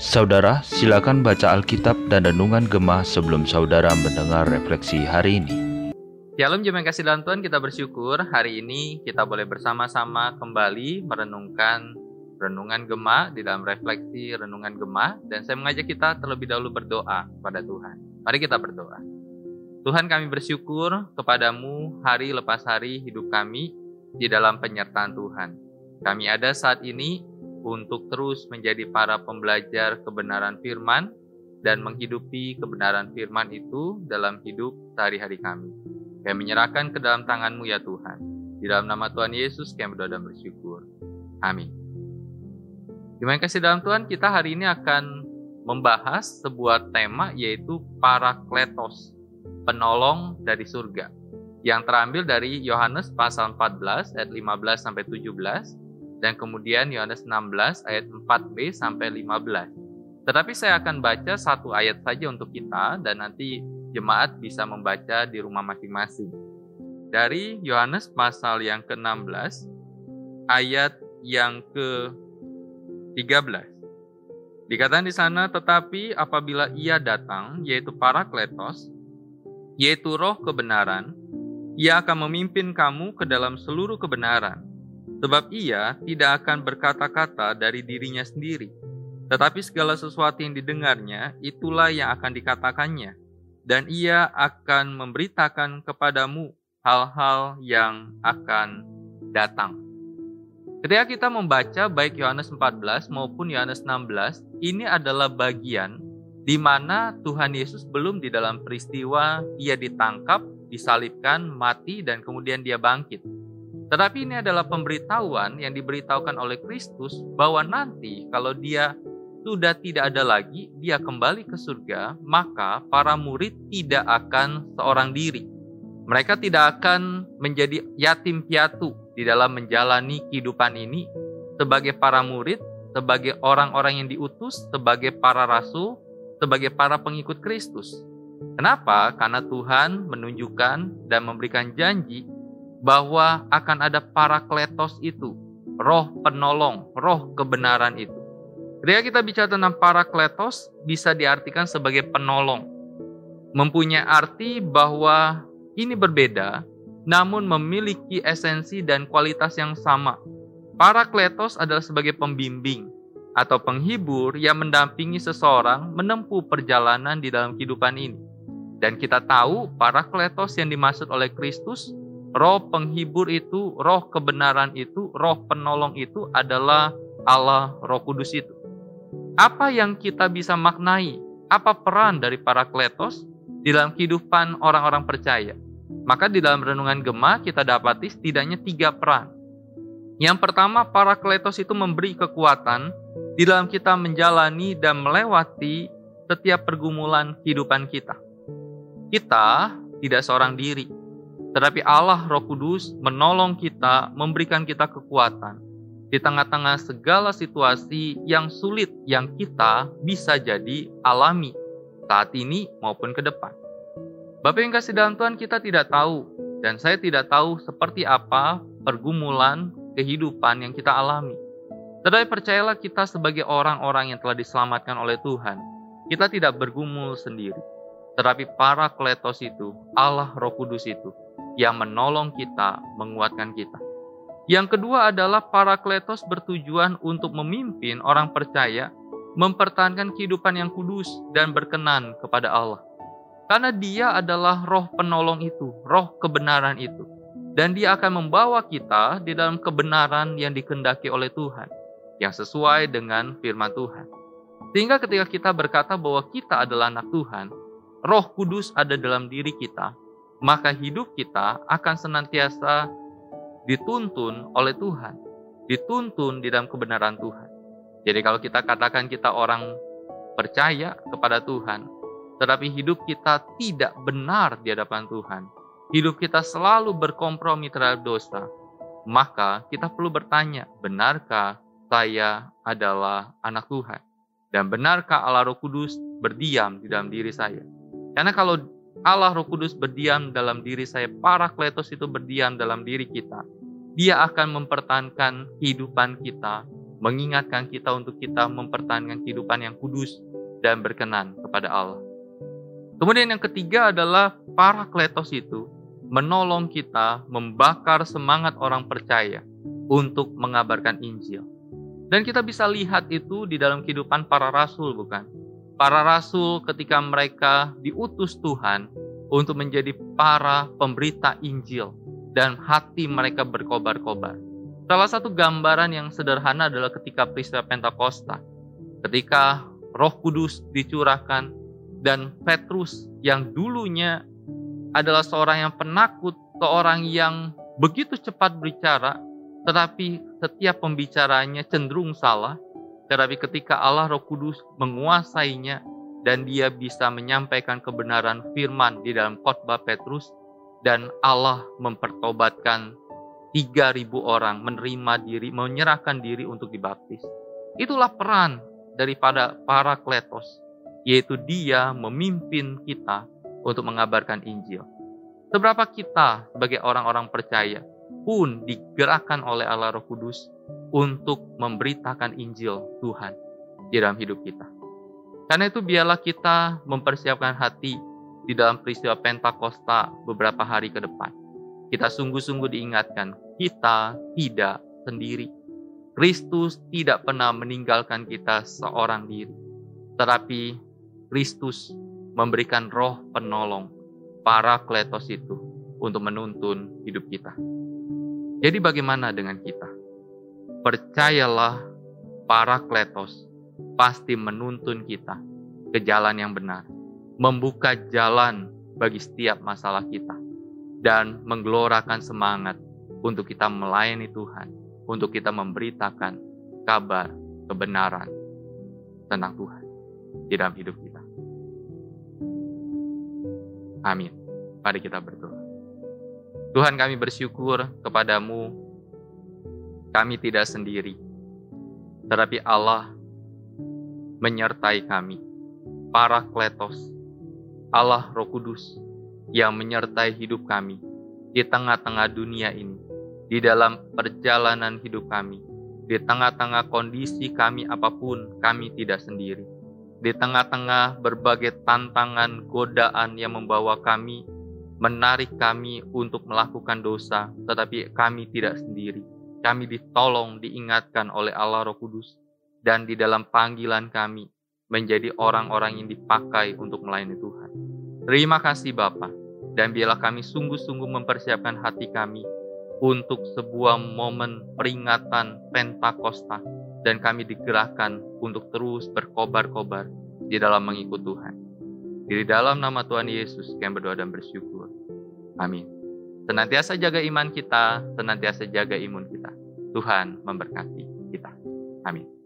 Saudara, silakan baca Alkitab dan Renungan Gemah sebelum saudara mendengar refleksi hari ini. Shalom jemaat kasih dalam Tuhan, kita bersyukur hari ini kita boleh bersama-sama kembali merenungkan Renungan Gemah di dalam refleksi Renungan Gemah dan saya mengajak kita terlebih dahulu berdoa pada Tuhan. Mari kita berdoa. Tuhan kami bersyukur kepadamu hari lepas hari hidup kami di dalam penyertaan Tuhan. Kami ada saat ini untuk terus menjadi para pembelajar kebenaran firman dan menghidupi kebenaran firman itu dalam hidup sehari-hari kami. Kami menyerahkan ke dalam tanganmu ya Tuhan. Di dalam nama Tuhan Yesus kami berdoa dan bersyukur. Amin. Terima kasih dalam Tuhan, kita hari ini akan membahas sebuah tema yaitu Parakletos, penolong dari surga. Yang terambil dari Yohanes pasal 14 ayat 15 sampai 17 dan kemudian Yohanes 16 ayat 4b sampai 15. Tetapi saya akan baca satu ayat saja untuk kita dan nanti jemaat bisa membaca di rumah masing-masing. Dari Yohanes pasal yang ke-16 ayat yang ke-13. Dikatakan di sana, tetapi apabila ia datang, yaitu para kletos, yaitu roh kebenaran, ia akan memimpin kamu ke dalam seluruh kebenaran Sebab ia tidak akan berkata-kata dari dirinya sendiri, tetapi segala sesuatu yang didengarnya itulah yang akan dikatakannya, dan ia akan memberitakan kepadamu hal-hal yang akan datang. Ketika kita membaca baik Yohanes 14 maupun Yohanes 16, ini adalah bagian di mana Tuhan Yesus belum di dalam peristiwa ia ditangkap, disalibkan, mati, dan kemudian dia bangkit. Tetapi ini adalah pemberitahuan yang diberitahukan oleh Kristus bahwa nanti kalau dia sudah tidak ada lagi, dia kembali ke surga, maka para murid tidak akan seorang diri. Mereka tidak akan menjadi yatim piatu di dalam menjalani kehidupan ini sebagai para murid, sebagai orang-orang yang diutus, sebagai para rasul, sebagai para pengikut Kristus. Kenapa? Karena Tuhan menunjukkan dan memberikan janji bahwa akan ada parakletos itu, roh penolong, roh kebenaran itu. Ketika kita bicara tentang parakletos, bisa diartikan sebagai penolong. Mempunyai arti bahwa ini berbeda, namun memiliki esensi dan kualitas yang sama. Parakletos adalah sebagai pembimbing atau penghibur yang mendampingi seseorang menempuh perjalanan di dalam kehidupan ini. Dan kita tahu parakletos yang dimaksud oleh Kristus Roh penghibur itu, roh kebenaran itu, roh penolong itu adalah Allah Roh Kudus itu. Apa yang kita bisa maknai? Apa peran dari para kletos di dalam kehidupan orang-orang percaya? Maka di dalam renungan Gemah kita dapati setidaknya tiga peran. Yang pertama, para kletos itu memberi kekuatan di dalam kita menjalani dan melewati setiap pergumulan kehidupan kita. Kita tidak seorang diri, tetapi Allah Roh Kudus menolong kita, memberikan kita kekuatan di tengah-tengah segala situasi yang sulit yang kita bisa jadi alami saat ini maupun ke depan. Bapak yang kasih dalam Tuhan kita tidak tahu dan saya tidak tahu seperti apa pergumulan kehidupan yang kita alami. Tetapi percayalah kita sebagai orang-orang yang telah diselamatkan oleh Tuhan, kita tidak bergumul sendiri. Tetapi para kletos itu, Allah Roh Kudus itu, yang menolong kita, menguatkan kita. Yang kedua adalah para kletos bertujuan untuk memimpin orang percaya mempertahankan kehidupan yang kudus dan berkenan kepada Allah. Karena dia adalah roh penolong itu, roh kebenaran itu. Dan dia akan membawa kita di dalam kebenaran yang dikendaki oleh Tuhan, yang sesuai dengan firman Tuhan. Sehingga ketika kita berkata bahwa kita adalah anak Tuhan, roh kudus ada dalam diri kita, maka hidup kita akan senantiasa dituntun oleh Tuhan, dituntun di dalam kebenaran Tuhan. Jadi kalau kita katakan kita orang percaya kepada Tuhan, tetapi hidup kita tidak benar di hadapan Tuhan, hidup kita selalu berkompromi terhadap dosa, maka kita perlu bertanya, benarkah saya adalah anak Tuhan? Dan benarkah Allah Roh Kudus berdiam di dalam diri saya? Karena kalau Allah Roh Kudus berdiam dalam diri saya, para kletos itu berdiam dalam diri kita. Dia akan mempertahankan kehidupan kita, mengingatkan kita untuk kita mempertahankan kehidupan yang kudus dan berkenan kepada Allah. Kemudian yang ketiga adalah para kletos itu menolong kita membakar semangat orang percaya untuk mengabarkan Injil. Dan kita bisa lihat itu di dalam kehidupan para rasul, bukan? Para rasul ketika mereka diutus Tuhan untuk menjadi para pemberita Injil dan hati mereka berkobar-kobar. Salah satu gambaran yang sederhana adalah ketika peristiwa Pentakosta. Ketika Roh Kudus dicurahkan dan Petrus yang dulunya adalah seorang yang penakut, seorang yang begitu cepat berbicara, tetapi setiap pembicaranya cenderung salah. Tetapi ketika Allah Roh Kudus menguasainya dan dia bisa menyampaikan kebenaran firman di dalam khotbah Petrus dan Allah mempertobatkan 3000 orang menerima diri, menyerahkan diri untuk dibaptis. Itulah peran daripada para kletos, yaitu dia memimpin kita untuk mengabarkan Injil. Seberapa kita sebagai orang-orang percaya pun digerakkan oleh Allah Roh Kudus untuk memberitakan Injil Tuhan di dalam hidup kita. Karena itu biarlah kita mempersiapkan hati di dalam peristiwa Pentakosta beberapa hari ke depan. Kita sungguh-sungguh diingatkan, kita tidak sendiri. Kristus tidak pernah meninggalkan kita seorang diri. Tetapi Kristus memberikan roh penolong para kletos itu untuk menuntun hidup kita. Jadi bagaimana dengan kita? Percayalah para kletos pasti menuntun kita ke jalan yang benar, membuka jalan bagi setiap masalah kita, dan menggelorakan semangat untuk kita melayani Tuhan, untuk kita memberitakan kabar kebenaran tentang Tuhan di dalam hidup kita. Amin. Mari kita berdoa. Tuhan kami bersyukur kepadamu, kami tidak sendiri, tetapi Allah menyertai kami, para kletos, Allah Roh Kudus yang menyertai hidup kami di tengah-tengah dunia ini, di dalam perjalanan hidup kami, di tengah-tengah kondisi kami apa pun, kami tidak sendiri di tengah-tengah berbagai tantangan, godaan yang membawa kami, menarik kami untuk melakukan dosa, tetapi kami tidak sendiri. Kami ditolong, diingatkan oleh Allah Roh Kudus, dan di dalam panggilan kami menjadi orang-orang yang dipakai untuk melayani Tuhan. Terima kasih Bapa, dan biarlah kami sungguh-sungguh mempersiapkan hati kami untuk sebuah momen peringatan Pentakosta dan kami digerakkan untuk terus berkobar-kobar di dalam mengikut Tuhan. Di dalam nama Tuhan Yesus kami berdoa dan bersyukur. Amin. Senantiasa jaga iman kita, senantiasa jaga imun kita. Tuhan memberkati kita. Amin.